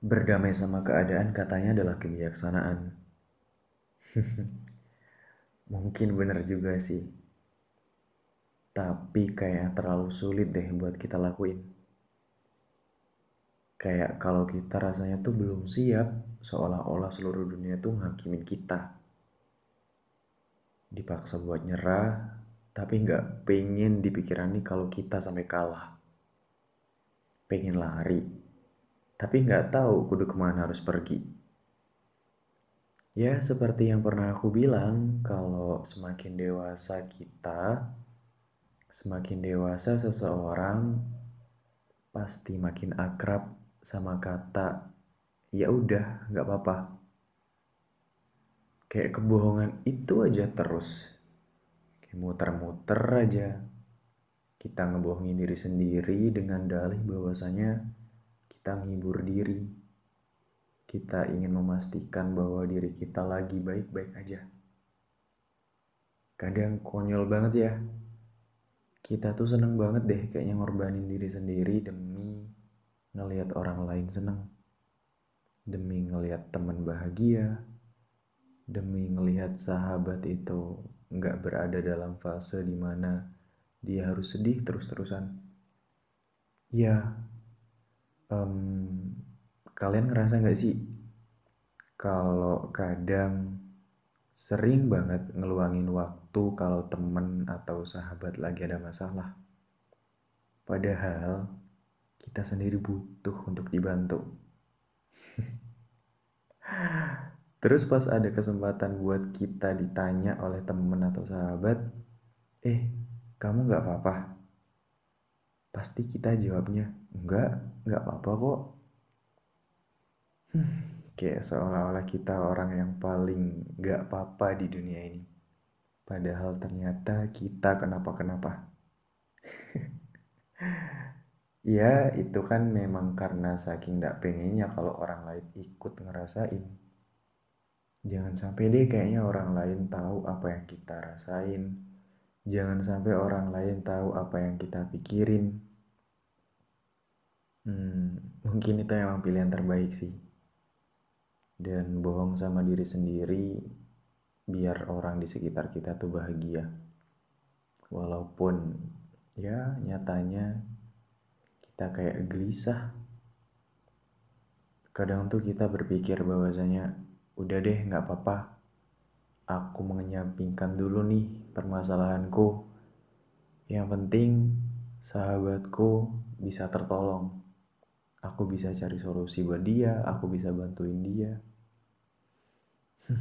Berdamai sama keadaan katanya adalah kebijaksanaan. Mungkin bener juga sih. Tapi kayak terlalu sulit deh buat kita lakuin. Kayak kalau kita rasanya tuh belum siap, seolah-olah seluruh dunia tuh ngakimin kita. Dipaksa buat nyerah, tapi nggak pengen di pikiran nih kalau kita sampai kalah. Pengen lari, tapi nggak tahu kudu ke mana harus pergi. Ya, seperti yang pernah aku bilang, kalau semakin dewasa kita, semakin dewasa seseorang pasti makin akrab sama kata ya udah, nggak apa-apa. Kayak kebohongan itu aja terus. Kayak muter-muter aja. Kita ngebohongin diri sendiri dengan dalih bahwasanya kita menghibur diri. Kita ingin memastikan bahwa diri kita lagi baik-baik aja. Kadang konyol banget ya. Kita tuh seneng banget deh kayaknya ngorbanin diri sendiri demi ngelihat orang lain seneng. Demi ngelihat teman bahagia. Demi ngelihat sahabat itu nggak berada dalam fase di mana dia harus sedih terus-terusan. Ya, um, kalian ngerasa nggak sih kalau kadang sering banget ngeluangin waktu kalau temen atau sahabat lagi ada masalah. Padahal kita sendiri butuh untuk dibantu. Terus pas ada kesempatan buat kita ditanya oleh temen atau sahabat, eh kamu nggak apa-apa? Pasti kita jawabnya, enggak, enggak apa-apa kok. Hmm, kayak seolah-olah kita orang yang paling enggak apa-apa di dunia ini. Padahal ternyata kita kenapa-kenapa. ya, itu kan memang karena saking enggak pengennya kalau orang lain ikut ngerasain. Jangan sampai deh kayaknya orang lain tahu apa yang kita rasain Jangan sampai orang lain tahu apa yang kita pikirin. Hmm, mungkin itu emang pilihan terbaik sih. Dan bohong sama diri sendiri biar orang di sekitar kita tuh bahagia. Walaupun ya nyatanya kita kayak gelisah. Kadang tuh kita berpikir bahwasanya udah deh nggak apa-apa aku mengenyampingkan dulu nih permasalahanku. Yang penting sahabatku bisa tertolong. Aku bisa cari solusi buat dia, aku bisa bantuin dia.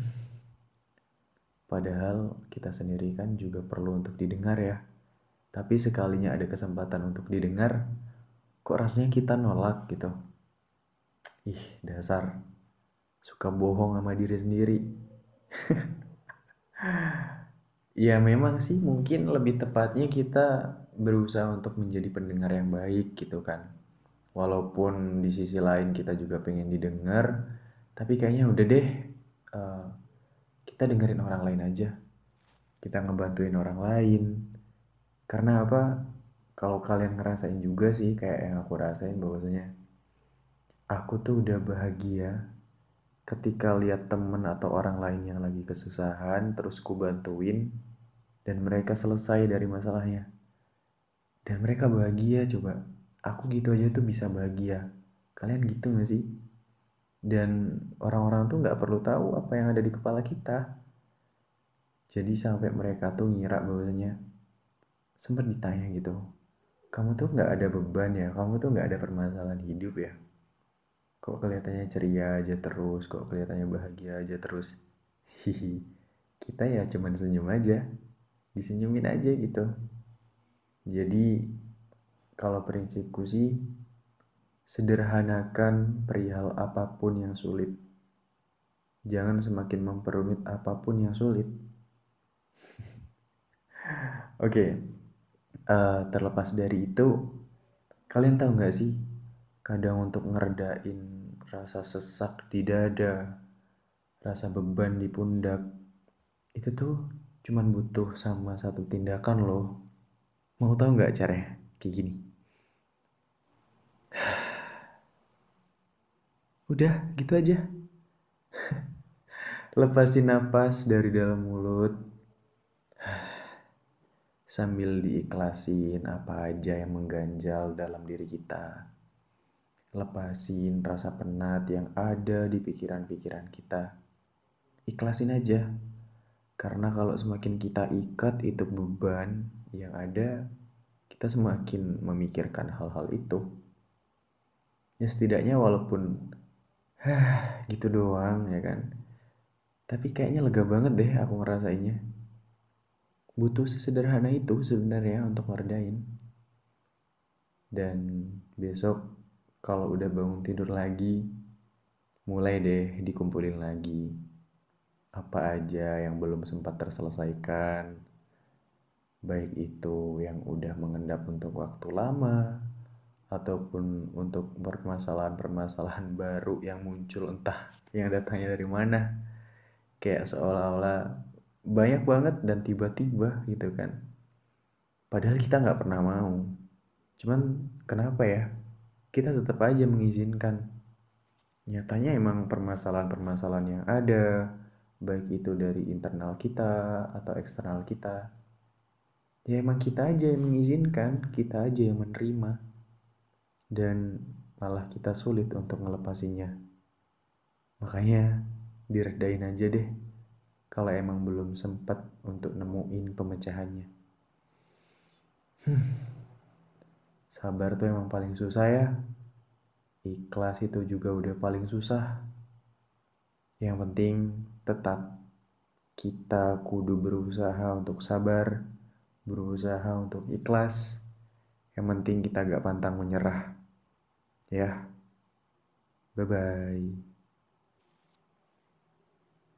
Padahal kita sendiri kan juga perlu untuk didengar ya. Tapi sekalinya ada kesempatan untuk didengar, kok rasanya kita nolak gitu. Ih, dasar. Suka bohong sama diri sendiri. Ya memang sih mungkin lebih tepatnya kita berusaha untuk menjadi pendengar yang baik gitu kan. Walaupun di sisi lain kita juga pengen didengar, tapi kayaknya udah deh uh, kita dengerin orang lain aja. Kita ngebantuin orang lain. Karena apa? Kalau kalian ngerasain juga sih kayak yang aku rasain bahwasanya aku tuh udah bahagia ketika lihat temen atau orang lain yang lagi kesusahan terus ku bantuin dan mereka selesai dari masalahnya. Dan mereka bahagia coba. Aku gitu aja tuh bisa bahagia. Kalian gitu gak sih? Dan orang-orang tuh nggak perlu tahu apa yang ada di kepala kita. Jadi sampai mereka tuh ngira bahwasanya sempat ditanya gitu kamu tuh nggak ada beban ya? Kamu tuh nggak ada permasalahan hidup ya? Kok kelihatannya ceria aja terus? Kok kelihatannya bahagia aja terus? Hihi kita ya cuman senyum aja disenyumin aja gitu jadi kalau prinsipku sih sederhanakan perihal apa pun yang sulit jangan semakin memperumit apa pun yang sulit oke okay. uh, eh, terlepas dari itu kalian tahu nggak sih kadang untuk ngeredain rasa sesak di dada, rasa beban di pundak, itu tuh cuman butuh sama satu tindakan loh. Mau tahu nggak caranya? Kayak gini. Udah, gitu aja. Lepasin napas dari dalam mulut. Sambil diikhlasin apa aja yang mengganjal dalam diri kita. Lepasin rasa penat yang ada di pikiran-pikiran kita. Ikhlasin aja. Karena kalau semakin kita ikat itu beban yang ada, kita semakin memikirkan hal-hal itu. Ya setidaknya walaupun Hah, gitu doang ya kan. Tapi kayaknya lega banget deh aku ngerasainnya. Butuh sesederhana itu sebenarnya untuk ngerdain. Dan besok kalau udah bangun tidur lagi, mulai deh dikumpulin lagi. Apa aja yang belum sempat terselesaikan. Baik itu yang udah mengendap untuk waktu lama, ataupun untuk permasalahan-permasalahan baru yang muncul entah yang datangnya dari mana. Kayak seolah-olah banyak banget dan tiba-tiba gitu kan. Padahal kita nggak pernah mau. Cuman kenapa ya? Kita tetap aja mengizinkan. Nyatanya emang permasalahan-permasalahan yang ada baik itu dari internal kita atau eksternal kita ya emang kita aja yang mengizinkan kita aja yang menerima dan malah kita sulit untuk melepasinya. Makanya diredain aja deh kalau emang belum sempat untuk nemuin pemecahannya. Hmm. Sabar tuh emang paling susah ya. Ikhlas itu juga udah paling susah. Yang penting tetap kita kudu berusaha untuk sabar, berusaha untuk ikhlas. Yang penting kita gak pantang menyerah. Ya. Bye bye.